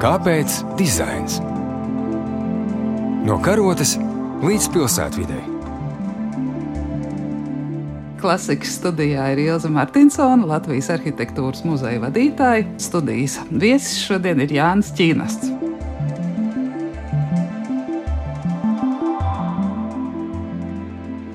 Kāpēc dizains? No karotes līdz pilsētvidē. Klasikas studijā ir Ilza Martinsona, Latvijas arhitektūras muzeja vadītāja. Studijas viesis šodien ir Jānis Čīnasts.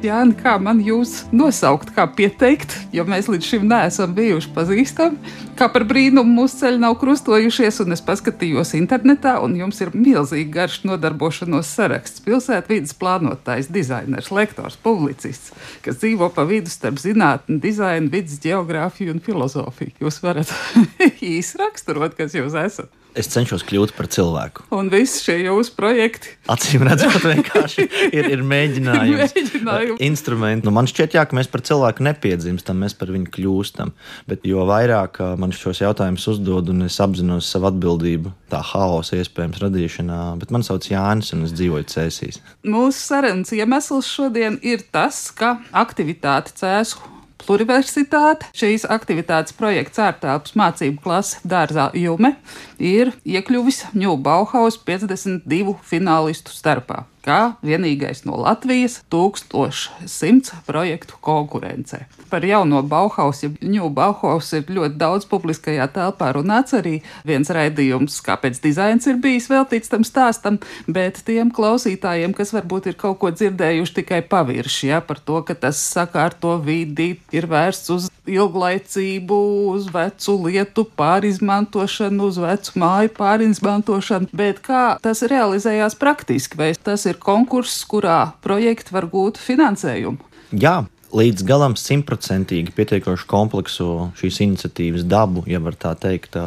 Jāni, kā man jūs nosaukt, kā pieteikt, jo mēs līdz šim neesam bijuši pazīstami. Kā par brīnumu mūsu ceļi nav krustojušies, un es paskatījos internetā, un jums ir milzīgi garš nodarbošanos saraksts. Pilsētvidas plānotājs, dizainers, lektors, publicists, kas dzīvo pa vidu starp zinātni, dizainu, vidas geogrāfiju un filozofiju. Jūs varat īsi raksturot, kas jūs esat es cenšos kļūt par cilvēku. Un visi šie jūsu projekti. Acīm redzot, vienkārši ir, ir mēģinājums. mēģinājums. Instrumenti. Nu, man šķiet, jā, ka mēs par cilvēku nepiedzimstam, mēs par viņu kļūstam. Bet jo vairāk man šos jautājumus uzdod un es apzinos savu atbildību, tā haosa iespējams radīšanā, bet man sauc Jānis un es dzīvoju Cēsīs. Mūsu sarunas iemesls šodien ir tas, ka aktivitāte Cēsu Pluriversitāte. Šīs aktivitātes projekts ārtelpas mācību klase dārzā Jume ir iekļuvis Ņū Bauhaus 52 finālistu starpā kā vienīgais no Latvijas 1100 projektu konkurencē. Par jauno Bauhaus, ja New Bauhaus ir ļoti daudz publiskajā telpā runāts arī viens raidījums, kāpēc dizains ir bijis veltīts tam stāstam, bet tiem klausītājiem, kas varbūt ir kaut ko dzirdējuši tikai pavirši, ja, par to, ka tas sakārto vidi ir vērsts uz ilglaicību, uz vecu lietu pārizmantošanu, uz vecu māju pārizmantošanu, bet kā tas realizējās praktiski, vai tas ir konkurss, kurā projekti var gūt finansējumu. Jā, līdz galam simtprocentīgi pietiekoši kompleksu šīs iniciatīvas dabu, ja var tā teikt.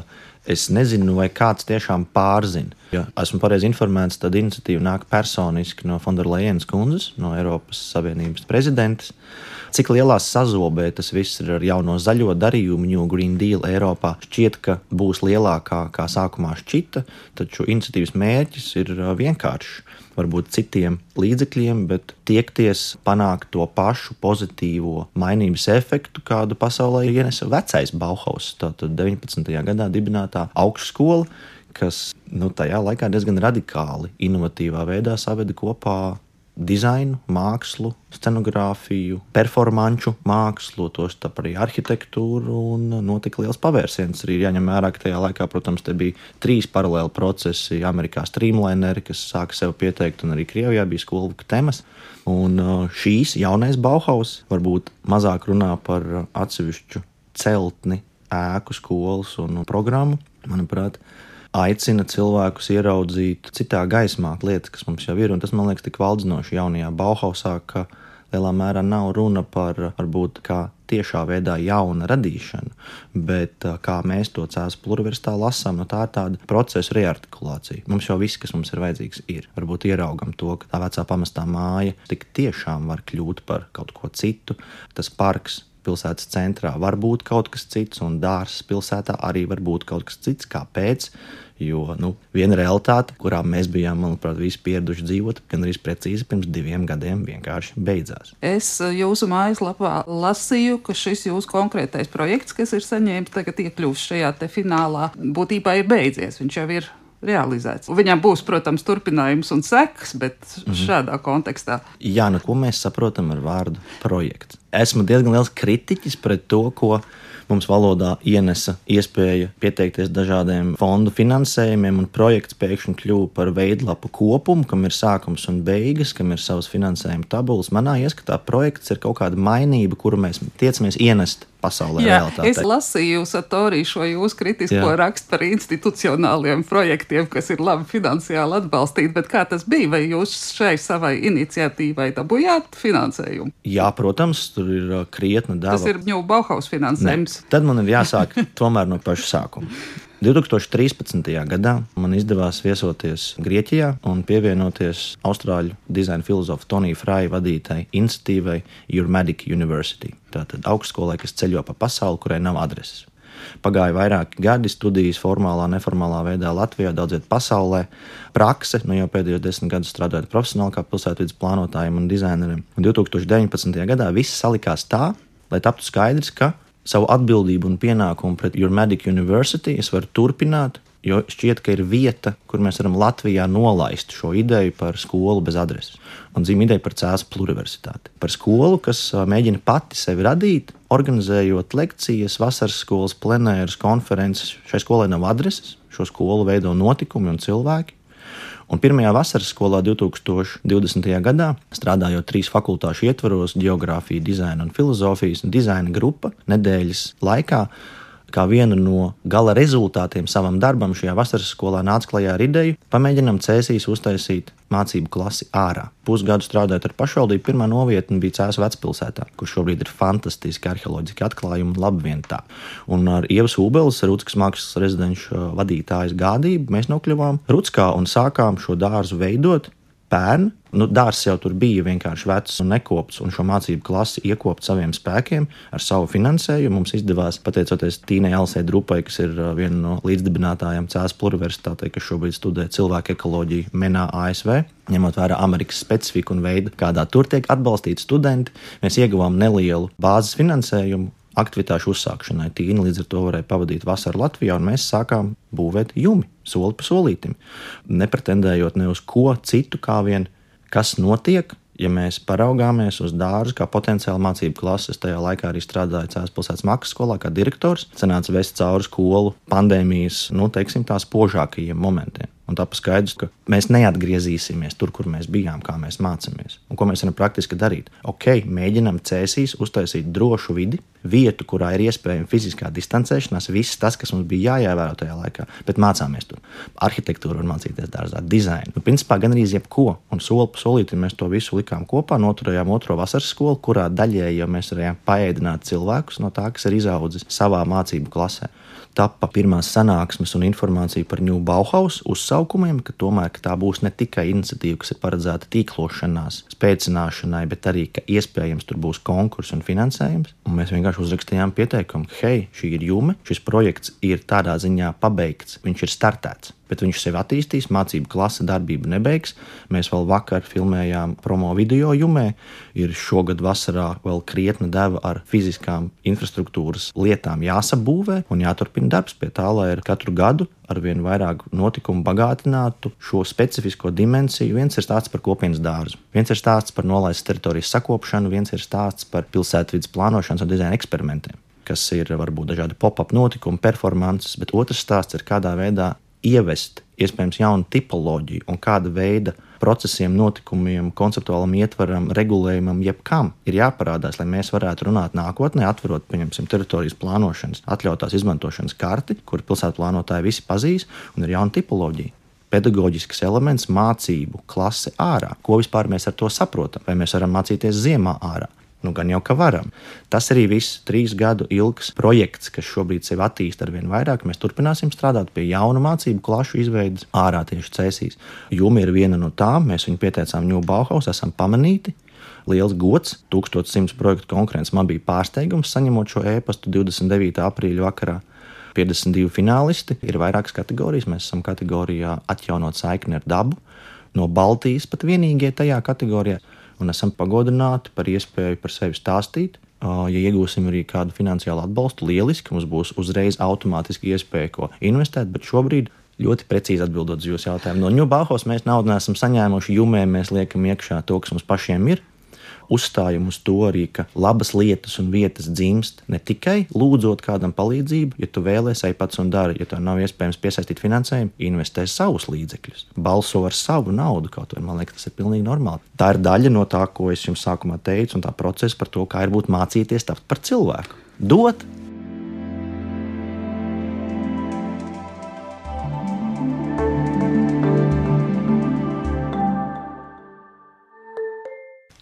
Es nezinu, vai kāds tiešām pārzina. Ja esmu pareizi informēts, tad iniciatīva nāk personiski no Fonderlejenas kundzes, no Eiropas Savienības prezidentes. Cik lielā sazobē tas viss ir ar jauno zaļo darījumu, New Green Deal Eiropā, šķiet, ka būs lielākā kā sākumā šķita, taču iniciatīvas mērķis ir vienkāršs varbūt citiem līdzekļiem, bet tiekties panākt to pašu pozitīvo mainības efektu, kādu pasaulē ienesa vecais Bauhaus, tātad 19. gadā dibinātā augstskola, kas nu, tajā laikā diezgan radikāli, inovatīvā veidā saveda kopā dizainu, mākslu, scenogrāfiju, performanču mākslu, tos arī arhitektūru. Notika liels pavērsiens. Arī jāņem vērā, ka tajā laikā, protams, bija trīs paralēli procesi. Amerikā streamlineri, kas sāka sev pieteikt, un arī Krievijā bija skolu temas. Un uh, šīs jaunais Bauhaus varbūt mazāk runā par atsevišķu celtni, ēku, skolas un programmu. Manuprāt, aicina cilvēkus ieraudzīt citā gaismā lietas, kas mums jau ir. Un tas man liekas tik valdzinoši jaunajā Bauhausā, ka lielā mērā nav runa par varbūt kā tiešā veidā jauna radīšana, bet kā mēs to cēlus pluriverstā lasām, no tā ir tāda procesa reartikulācija. Mums jau viss, kas mums ir vajadzīgs, ir. Varbūt ieraugam to, ka tā vecā pamestā māja tik tiešām var kļūt par kaut ko citu. Tas parks pilsētas centrā var būt kaut kas cits, un dārsts pilsētā arī var būt kaut kas cits. Kāpēc? Jo nu, viena realitāte, kurā mēs bijām, manuprāt, visi pieraduši dzīvot, gan arī precīzi pirms diviem gadiem, vienkārši beidzās. Es eh, jūsu mājaslapā lasīju, ka šis jūsu konkrētais projekts, kas ir saņēmis, tagad iekļūst šajā finālā, būtībā ir beidzies. Viņš jau ir realizēts. Viņam būs, protams, turpinājums un sekas, bet mm -hmm. šādā kontekstā. Jā, nu ko mēs saprotam ar vārdu projekts? Esmu diezgan liels kritiķis pret to, ko mums valodā ienesa iespēja pieteikties dažādiem fondu finansējumiem, un projekts pēkšņi kļuva par veidlapu kopumu, kam ir sākums un beigas, kam ir savs finansējuma tabulas. Manā ieskatā projekts ir kaut kāda mainība, kuru mēs tiecamies ienest pasaulē. Jā, realitātei. es lasīju Satorī šo jūsu kritisko Jā. rakstu par institucionāliem projektiem, kas ir labi finansiāli atbalstīti, bet kā tas bija? Vai jūs šai savai iniciatīvai dabūjāt finansējumu? Jā, protams, tur ir uh, krietna deva. Tas ir Ņū Bauhaus finansējums. Ne. Tad man ir jāsāk tomēr no paša sākuma. 2013. gadā man izdevās viesoties Grieķijā un pievienoties austrāļu dizaina filozofa Tonija Fraja vadītai iniciatīvai Urmedic University. Tātad augstskolai, kas ceļo pa pasauli, kurai nav adreses. Pagāja vairāki gadi studijas formālā, neformālā veidā Latvijā, daudziet pasaulē. Prakse, nu jau pēdējos desmit gadus strādājot profesionāli kā pilsētvidas plānotājiem un dizaineriem. Un 2019. gadā viss salikās tā, lai taptu skaidrs, ka savu atbildību un pienākumu pret Urmedic University es varu turpināt Jo šķiet, ka ir vieta, kur mēs varam Latvijā nolaist šo ideju par skolu bez adreses. Un zīmē ideja par cēlus pluriversitāti. Par skolu, kas mēģina pati sevi radīt, organizējot lekcijas, vasaras skolas, plenērus, konferences. Šai skolai nav adreses, šo skolu veido notikumi un cilvēki. Un pirmajā vasaras skolā 2020. gadā, strādājot trīs fakultāšu ietvaros - geogrāfija, dizaina un filozofijas dizaina grupa, nedēļas laikā kā vienu no gala rezultātiem savam darbam šajā vasaras skolā nāca klajā ar ideju, pamēģinām cēsīs uztaisīt mācību klasi ārā. Pusgadu strādājot ar pašvaldību, pirmā novietne bija Cēlā vecpilsētā, kur šobrīd ir fantastiski arheoloģiski atklājumi un labvietā. Un ar Ievas Ubeles, Rūtskas mākslas rezidenču vadītājas gādību, mēs nokļuvām Rutskā un sākām šo dārzu veidot pērn. Nu, dārzs jau tur bija vienkārši vecs un nekopts, un šo mācību klasi iekopt saviem spēkiem, ar savu finansējumu. Mums izdevās, pateicoties Tīnai Alsē Drupai, kas ir uh, viena no līdzdibinātājām Cēlā Pluriversitātē, kas šobrīd studē cilvēku ekoloģiju Menā ASV. Ņemot vērā Amerikas specifiku un veidu, kādā tur tiek atbalstīti studenti, mēs ieguvām nelielu bāzes finansējumu aktivitāšu uzsākšanai. Tīna līdz ar to varēja pavadīt vasaru Latvijā, un mēs sākām būvēt jumi soli pa solītim. Nepretendējot ne uz ko citu, kā vien kas notiek. Ja mēs paraugāmies uz dārzu, kā potenciāli mācību klases, tajā laikā arī strādāja Cēlā pilsētas maksas skolā, kā direktors, cenāts vest cauri skolu pandēmijas, nu, teiksim, tās spožākajiem momentiem. Un tāpēc skaidrs, ka mēs neatgriezīsimies tur, kur mēs bijām, kā mēs mācāmies. Un ko mēs varam praktiski darīt? Ok, mēģinam cēsīs uztaisīt drošu vidi, vietu, kurā ir iespējama fiziskā distancēšanās, viss tas, kas mums bija jāievēro tajā laikā, bet mācāmies tur. Arhitektūru mācīties dārzā, dizainu. Nu, principā gan arī jebko. Un soli pa solītam mēs to visu likām kopā, noturējām otro vasaras skolu, kurā daļēji jau mēs varējām paēdināt cilvēkus no tā, kas ir izaudzis savā mācību klasē tapa pirmās sanāksmes un informācija par New Bauhaus uzsaukumiem, ka tomēr ka tā būs ne tikai iniciatīva, kas ir paredzēta tīklošanās, spēcināšanai, bet arī, ka iespējams tur būs konkurss un finansējums. Un mēs vienkārši uzrakstījām pieteikumu, ka hei, šī ir jume, šis projekts ir tādā ziņā pabeigts, viņš ir startēts bet viņš sevi attīstīs, mācību klase darbību nebeigs. Mēs vēl vakar filmējām promo video jumē. Ir šogad vasarā vēl krietna deva ar fiziskām infrastruktūras lietām jāsabūvē un jāturpina darbs pie tā, lai ar katru gadu ar vien vairāk notikumu bagātinātu šo specifisko dimensiju. Viens ir stāsts par kopienas dārzu, viens ir stāsts par nolaistas teritorijas sakopšanu, viens ir stāsts par pilsētvidas plānošanas un dizaina eksperimentiem kas ir varbūt dažādi pop-up notikumi, performances, bet otrs stāsts ir kādā veidā ievest iespējams jaunu tipoloģiju un kāda veida procesiem, notikumiem, konceptuālam ietvaram, regulējumam, jebkam ir jāparādās, lai mēs varētu runāt nākotnē, atverot, pieņemsim, teritorijas plānošanas, atļautās izmantošanas karti, kur pilsētu plānotāji visi pazīs, un ir jauna tipoloģija. Pedagoģisks elements, mācību klase ārā. Ko vispār mēs ar to saprotam? Vai mēs varam mācīties ziemā ārā? Nu, gan jau ka varam. Tas arī viss trīs gadu ilgs projekts, kas šobrīd sevi attīsta ar vien vairāk. Mēs turpināsim strādāt pie jaunu mācību klašu izveides ārā tieši cēsīs. Juma ir viena no tām, mēs viņu pieteicām New Bauhaus, esam pamanīti. Liels gods, 1100 projektu konkurence. Man bija pārsteigums saņemot šo e-pastu 29. aprīļa vakarā. 52 finālisti, ir vairākas kategorijas. Mēs esam kategorijā atjaunot saikni ar dabu. No Baltijas pat vienīgie tajā kategorijā un esam pagodināti par iespēju par sevi stāstīt. Ja iegūsim arī kādu finansiālu atbalstu, lieliski mums būs uzreiz automātiski iespēja ko investēt, bet šobrīd ļoti precīzi atbildot uz jūsu jautājumu. No Ņūbāhos mēs naudu neesam saņēmuši, jumē mēs liekam iekšā to, kas mums pašiem ir uzstājam uz to arī, ka labas lietas un vietas dzimst ne tikai lūdzot kādam palīdzību, ja tu vēlēsies pats un dari, ja tev nav iespējams piesaistīt finansējumu, investē savus līdzekļus, balso ar savu naudu kaut vai. Man liekas, tas ir pilnīgi normāli. Tā ir daļa no tā, ko es jums sākumā teicu, un tā procesa par to, kā ir būt mācīties tapt par cilvēku. Dot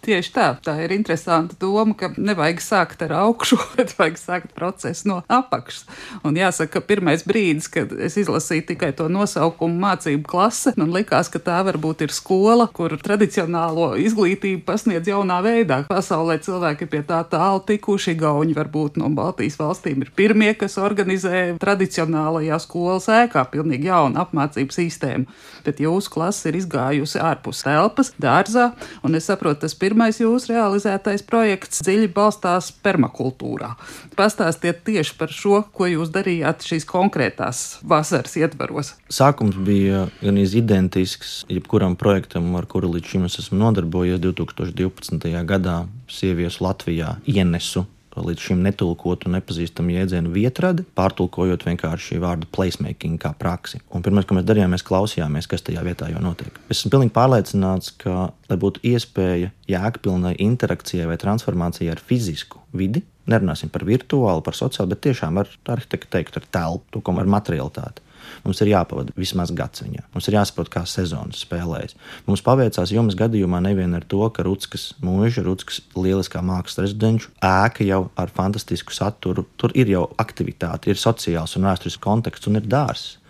Tieši tā, tā ir interesanta doma, ka nevajag sākt ar augšu, bet vajag sākt procesu no apakšas. Un jāsaka, ka pirmais brīdis, kad es izlasīju tikai to nosaukumu mācību klase, man likās, ka tā varbūt ir skola, kur tradicionālo izglītību pasniedz jaunā veidā. Pasaulē cilvēki pie tā tālu tikuši, gauņi varbūt no Baltijas valstīm ir pirmie, kas organizē tradicionālajā skolas ēkā pilnīgi jaunu apmācību sistēmu. Bet jūsu klase ir izgājusi ārpus telpas, dārzā, un es saprotu, tas pirmais beidzamais jūsu realizētais projekts dziļi balstās permakultūrā. Pastāstiet tieši par šo, ko jūs darījāt šīs konkrētās vasaras ietvaros. Sākums bija gan identisks jebkuram projektam, ar kuru līdz šim es esmu nodarbojies 2012. gadā. Sieviešu Latvijā ienesu līdz šim netulkotu nepazīstamu jēdzienu vietradi, pārtulkojot vienkārši šī vārda placemaking kā praksi. Un pirmais, ko mēs darījām, mēs klausījāmies, kas tajā vietā jau notiek. Es esmu pilnīgi pārliecināts, ka, lai būtu iespēja jēgpilnai interakcijai vai transformācijai ar fizisku vidi, nerunāsim par virtuālu, par sociālu, bet tiešām ar arhitektu teikt, ar telpu, ar materialitāti. Mums ir jāpavada vismaz gads viņā. Mums ir jāsaprot, kā sezonas spēlējas. Mums paveicās jums gadījumā nevien ar to, ka Rutskas mūža, Rutskas lieliskā mākslas rezidenču ēka jau ar fantastisku saturu. Tur ir jau aktivitāte, ir sociāls un vēsturisks konteksts un ir dārsts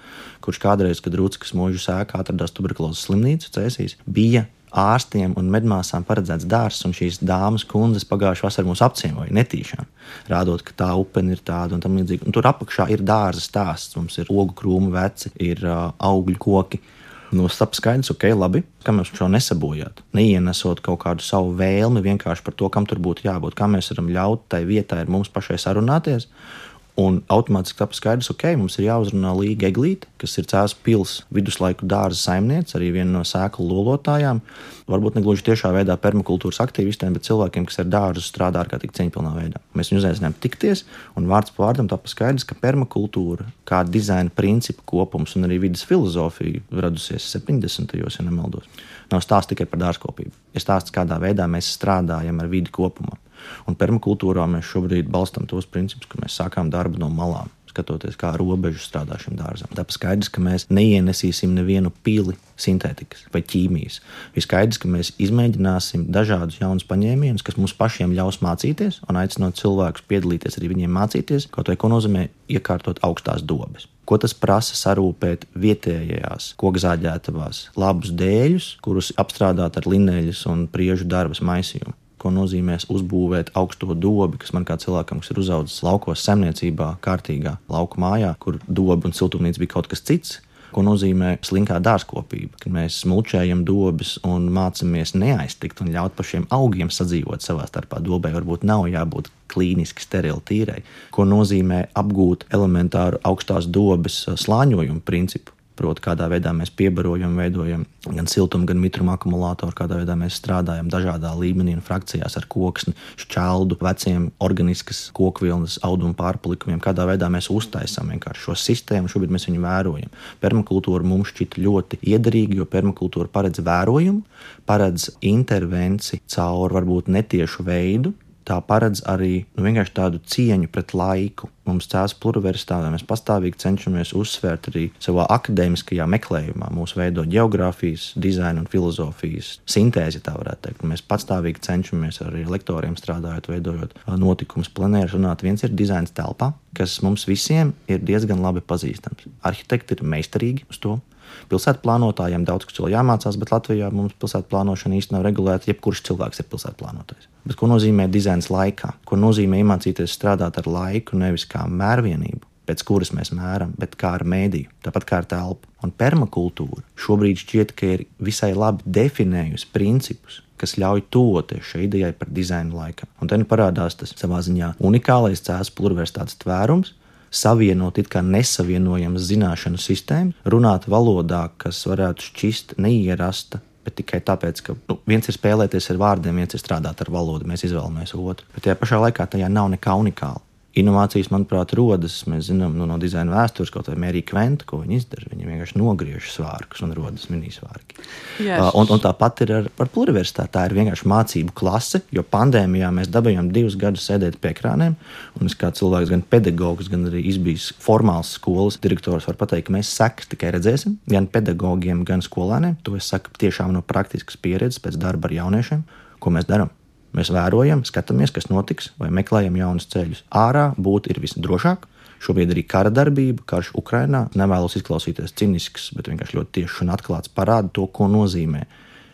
kurš kādreiz, kad Rūtskas mūža sēkā atradās tuberkulozes slimnīca, cēsīs, bija ārstiem un medmāsām paredzēts dārsts, un šīs dāmas kundzes pagājušā vasarā mūs apciemoja netīšām, rādot, ka tā upene ir tāda un tam līdzīga. Tur apakšā ir dārza stāsts, mums ir ogu krūmu veci, ir uh, augļu koki. Nu, stāv skaidrs, ok, labi, kā mēs šo nesabojāt. Neienesot kaut kādu savu vēlmi vienkārši par to, kam tur būtu jābūt, kā mēs varam ļaut tai vietai ar mums pašai sarunāties Un automātiski tāpēc skaidrs, ka okay, mums ir jāuzrunā Līga Eglīte, kas ir Cēlus pilsētas viduslaiku dārza saimniece, arī viena no sēklu lolotājām. Varbūt ne gluži tiešā veidā permakultūras aktīvistiem, bet cilvēkiem, kas ar dārzu strādā ārkārtīgi cieņpilnā veidā. Mēs viņu uzaicinājām tikties, un vārds pa vārdam tāpēc skaidrs, ka permakultūra kā dizaina principu kopums un arī vidas filozofija radusies 70. gados, ja nemaldos. Nav stāsts tikai par dārzkopību. Ir stāsts, kādā veidā mēs strādājam ar vidi kopumā. Un permakultūrā mēs šobrīd balstām tos principus, ka mēs sākām darbu no malām skatoties, kā robežu strādā šim dārzam. Tāpēc skaidrs, ka mēs neienesīsim nevienu pili sintētikas vai ķīmijas. Ir skaidrs, ka mēs izmēģināsim dažādus jaunus paņēmienus, kas mums pašiem ļaus mācīties, un aicinot cilvēkus piedalīties arī viņiem mācīties, kaut vai ko nozīmē iekārtot augstās dobes. Ko tas prasa sarūpēt vietējās kokzāģētavās labus dēļus, kurus apstrādāt ar linēļus un priežu darbas maisījumu ko nozīmēs uzbūvēt augsto dobi, kas man kā cilvēkam, kas ir uzaugusi laukos, zemniecībā, kārtīgā lauka mājā, kur doba un siltumnīca bija kaut kas cits. Ko nozīmē slinkā dārzkopība, kad mēs smulčējam dobas un mācāmies neaiztikt un ļaut pašiem augiem sadzīvot savā starpā. Dobai varbūt nav jābūt klīniski sterili tīrai. Ko nozīmē apgūt elementāru augstās dobas slāņojumu principu, Proti, kādā veidā mēs piebarojam, veidojam gan siltumu, gan mitrumu akumulātoru, kādā veidā mēs strādājam dažādā līmenī un frakcijās ar koksni, šķeldu, veciem organiskas kokvilnas audumu pārpalikumiem, kādā veidā mēs uztaisām šo sistēmu. Šobrīd mēs viņu vērojam. Permakultūra mums šķiet ļoti iederīga, jo permakultūra paredz vērojumu, paredz intervenciju caur varbūt netiešu veidu, tā paredz arī nu, tādu cieņu pret laiku. Mums cēlās pluralitātē, mēs pastāvīgi cenšamies uzsvērt arī savā akadēmiskajā meklējumā, mūsu veido geogrāfijas, dizaina un filozofijas sintēzi, tā varētu teikt. Mēs pastāvīgi cenšamies arī lektoriem strādājot, veidojot notikumus, planējot, runāt. Viens ir dizains telpā, kas mums visiem ir diezgan labi pazīstams. Arhitekti ir meistarīgi uz to pilsētu plānotājiem daudz kas vēl jāmācās, bet Latvijā mums pilsētu plānošana īstenībā nav regulēta. Jebkurš cilvēks ir pilsētu plānotājs. Bet ko nozīmē dizains laikā? Ko nozīmē iemācīties strādāt ar laiku nevis kā mērvienību? Pēc kuras mēs mēram, bet kā ar mēdīju, tāpat kā ar telpu. Un permakultūra šobrīd šķiet, ka ir visai labi definējusi principus, kas ļauj tuvoties šai idejai par dizainu laikā. Un te nu parādās tas savā ziņā unikālais cēlus plurvērstāts tvērums, savienot it kā nesavienojamas zināšanu sistēmu, runāt valodā, kas varētu šķist neierasta. Bet tikai tāpēc, ka nu, viens ir spēlēties ar vārdiem, viens ir strādāt ar valodu, mēs izvēlamies otru. Bet tajā pašā laikā tajā nav nekā unikāla. Inovācijas, manuprāt, rodas. Mēs zinām nu, no dizaina vēstures, kaut vai Mērija Kventa, ko viņa izdara. Viņa vienkārši nogriež svārkus un rodas minisvārki. Uh, un, un tāpat ir ar, ar pluriversitāti. Tā ir vienkārši mācību klase, jo pandēmijā mēs dabūjām divus gadus sēdēt pie ekrāniem. Un es kā cilvēks, gan pedagogs, gan arī izbijis formāls skolas direktors, var pateikt, ka mēs sekas tikai redzēsim gan pedagogiem, gan skolēniem. To es saku tiešām no praktiskas pieredzes pēc darba ar jauniešiem, ko mēs darām. Mēs vērojam, skatāmies, kas notiks, vai meklējam jaunus ceļus. Ārā būt ir visdrošāk. Šobrīd arī kara darbība, karš Ukrajinā. Nevēlos izklausīties cinisks, bet vienkārši ļoti tieši un atklāts parāda to, ko nozīmē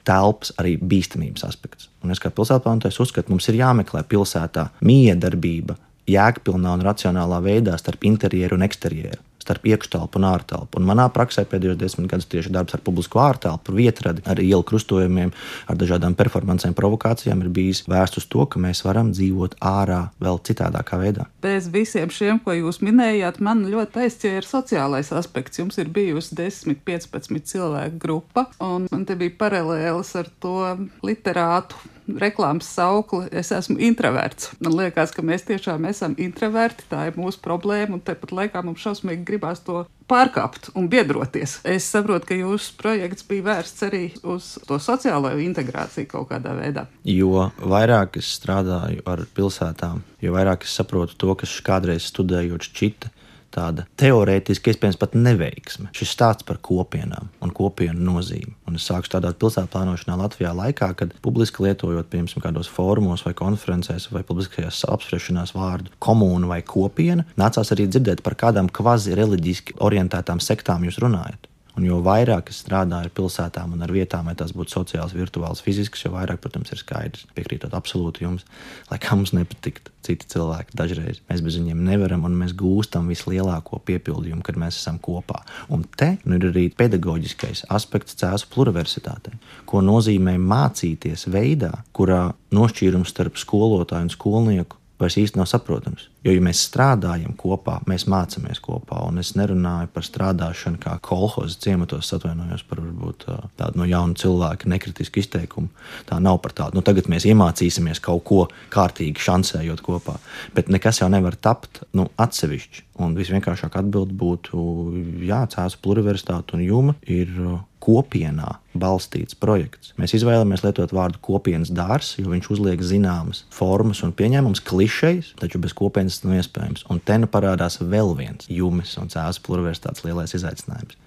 telpas arī bīstamības aspekts. Un es kā pilsētplānotājs uzskatu, mums ir jāmeklē pilsētā miedarbība, jēgpilnā un racionālā veidā starp interjeru un eksterjeru, starp iekštelpu un ārtelpu. Un manā praksē pēdējos desmit gadus tieši darbs ar publisko ārtelpu, vietradi, ar ielu krustojumiem, ar dažādām performancēm, provokācijām ir bijis vērsts uz to, ka mēs varam dzīvot ārā vēl citādākā veidā. Bez visiem šiem, ko jūs minējāt, man ļoti aizķēra sociālais aspekts. Jums ir bijusi 10, 15 cilvēku grupa, un man te bija paralēlis ar to literātu reklāmas saukli, es esmu introverts. Man liekas, ka mēs tiešām esam introverti, tā ir mūsu problēma, un tepat laikā mums šausmīgi gribās to pārkāpt un biedroties. Es saprotu, ka jūsu projekts bija vērsts arī uz to sociālo integrāciju kaut kādā veidā. Jo vairāk es strādāju ar pilsētām, jo vairāk es saprotu to, kas kādreiz studējot šķita tāda teorētiski, iespējams, pat neveiksme. Šis stāsts par kopienām un kopienu nozīmi. Un es sāku strādāt pilsētu plānošanā Latvijā laikā, kad publiski lietojot, piemēram, kādos fórumos vai konferencēs vai publiskajās apspriešanās vārdu komūna vai kopiena, nācās arī dzirdēt par kādām kvazi reliģiski orientētām sektām jūs runājat. Un jo vairāk es strādāju ar pilsētām un ar vietām, vai tās būtu sociāls, virtuāls, fizisks, jo vairāk, protams, ir skaidrs. Piekrītot absolūti jums, lai kā mums nepatiktu citi cilvēki. Dažreiz mēs bez viņiem nevaram, un mēs gūstam vislielāko piepildījumu, kad mēs esam kopā. Un te nu, ir arī pedagoģiskais aspekts Cēzu pluriversitātei, ko nozīmē mācīties veidā, kurā nošķīrums starp skolotāju un skolnieku vairs īsti nav saprotams. Jo, ja mēs strādājam kopā, mēs mācāmies kopā. Un es nerunāju par strādāšanu kā kolhoza ciematos, atvainojos par varbūt, tādu no jaunu cilvēku nekritisku izteikumu. Tā nav par tādu. Nu, tagad mēs iemācīsimies kaut ko kārtīgi šansējot kopā. Bet nekas jau nevar tapt nu, atsevišķi. Un visvienkāršāk atbild būtu, jā, cēlus pluriversitāte un juma ir kopienā balstīts projekts. Mēs izvēlamies lietot vārdu kopienas dārzs, jo viņš uzliek zināmas formas un pieņēmums, klišejas, taču bez kopienas tas nav iespējams. Un te nu parādās vēl viens jūmes un cēlus pluriversitātes lielais izaicinājums.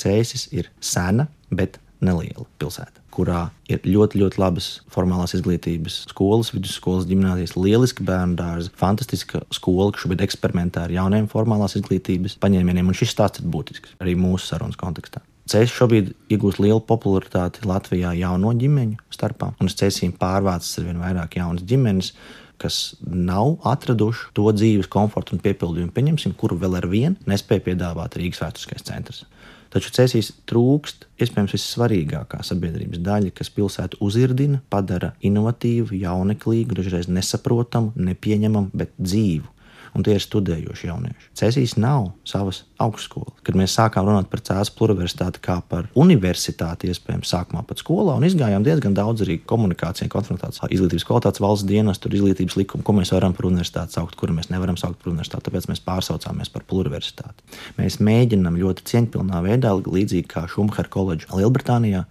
Cēsis ir sena, bet neliela pilsēta, kurā ir ļoti, ļoti labas formālās izglītības skolas, vidusskolas, gimnāzijas, lieliski bērnu dārzi, fantastiska skola, kas šobrīd eksperimentē ar jauniem formālās izglītības paņēmieniem, un šis stāsts ir būtisks arī mūsu sarunas kontekstā. Ceļš šobrīd iegūst lielu popularitāti Latvijā jauno ģimeņu starpā, un uz ceļiem pārvācas ar vien vairāk jaunas ģimenes, kas nav atraduši to dzīves komfortu un piepildījumu, pieņemsim, kuru vēl ar vienu nespēja piedāvāt Rīgas vēsturiskais centrs. Taču cēsīs trūkst iespējams vissvarīgākā sabiedrības daļa, kas pilsētu uzirdina, padara inovatīvu, jauneklīgu, dažreiz nesaprotamu, nepieņemamu, bet dzīvu un tie ir studējoši jaunieši. Cēsīs nav savas augstskolas. Kad mēs sākām runāt par Cēlus pluriversitāti kā par universitāti, iespējams, sākumā pat skolā, un izgājām diezgan daudz arī komunikācijā, konfrontācijā, izglītības kvalitātes valsts dienas, tur izglītības likumu, ko mēs varam par universitāti saukt, kuru mēs nevaram saukt par universitāti, tāpēc mēs pārsaucāmies par pluriversitāti. Mēs mēģinām ļoti cieņpilnā veidā, līdzīgi kā Šumhera koledža Lielbritānijā,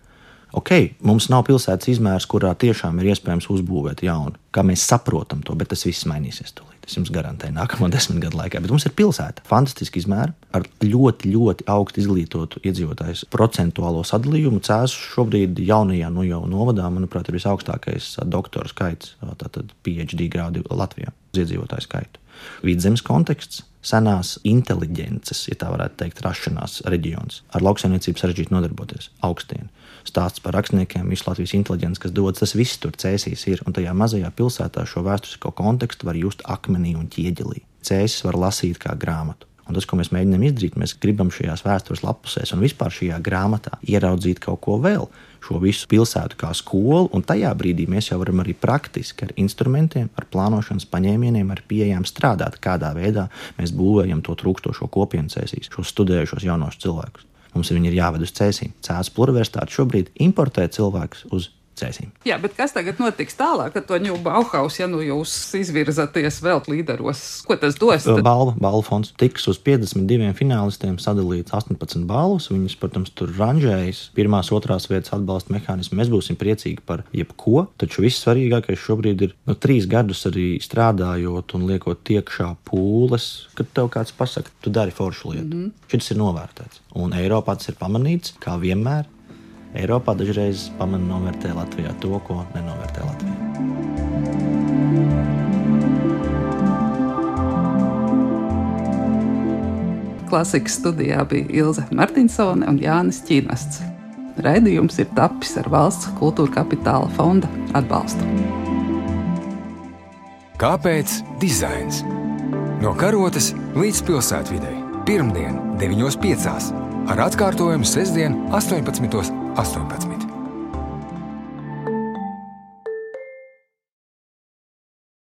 Ok, mums nav pilsētas izmērs, kurā tiešām ir iespējams uzbūvēt jaunu. Kā mēs saprotam to, bet tas viss mainīsies tūlīt. Es jums garantēju, nākamo desmit gadu laikā. Bet mums ir pilsēta, fantastiski izmēra, ar ļoti, ļoti augstu izglītotu iedzīvotāju procentuālo sadalījumu. Cēlus šobrīd jaunajā nu jau novadā, manuprāt, ir visaugstākais doktora skaits, tātad PhD grādi Latvijā iedzīvotāju skaitu. Vidzemes konteksts senās inteligences, ja tā varētu teikt, rašanās reģions. Ar lauksaimniecību sarežģīti nodarboties. Augstien. Stāsts par rakstniekiem, visu Latvijas inteligenci, kas dodas, tas viss tur cēsīs ir. Un tajā mazajā pilsētā šo vēsturisko kontekstu var just akmenī un ķieģelī. Cēsis var lasīt kā grāmatu. Un tas, ko mēs mēģinām izdarīt, mēs gribam šajās vēstures lapusēs un vispār šajā grāmatā ieraudzīt kaut ko vēl, šo visu pilsētu kā skolu, un tajā brīdī mēs jau varam arī praktiski ar instrumentiem, ar plānošanas paņēmieniem, ar pieejām strādāt, kādā veidā mēs būvējam to trūkstošo kopienu cēsīs, šos studējušos jaunos cilvēkus. Mums viņi ir jāved uz cēsīm. Cēlus pluriversitāte šobrīd importē cilvēkus uz cēsīm. Jā, bet kas tagad notiks tālāk ar to ņūbu Bauhaus, ja nu jūs izvirzaties vēl līderos? Ko tas dos? Tad? Balva, balva fonds tiks uz 52 finālistiem sadalīts 18 balvas. Viņus, protams, tur ranžējas pirmās, otrās vietas atbalsta mehānismu. Mēs būsim priecīgi par jebko, taču viss svarīgākais šobrīd ir nu, trīs gadus arī strādājot un liekot iekšā pūles, kad tev kāds pasaka, tu dari foršu lietu. Mm -hmm. Šis ir novērtēts. Un Eiropā tas ir pamanīts, kā vienmēr Eiropā dažreiz pamana novērtē Latvijā to, ko nenovērtē Latvijā. Klasikas studijā bija Ilze Martinsone un Jānis Čīnasts. Raidījums ir tapis ar valsts kultūra kapitāla fonda atbalstu. Kāpēc dizains? No karotes līdz pilsētvidai. pirmdien 9.5. ar atkārtojumu sestdien 18.18. 18.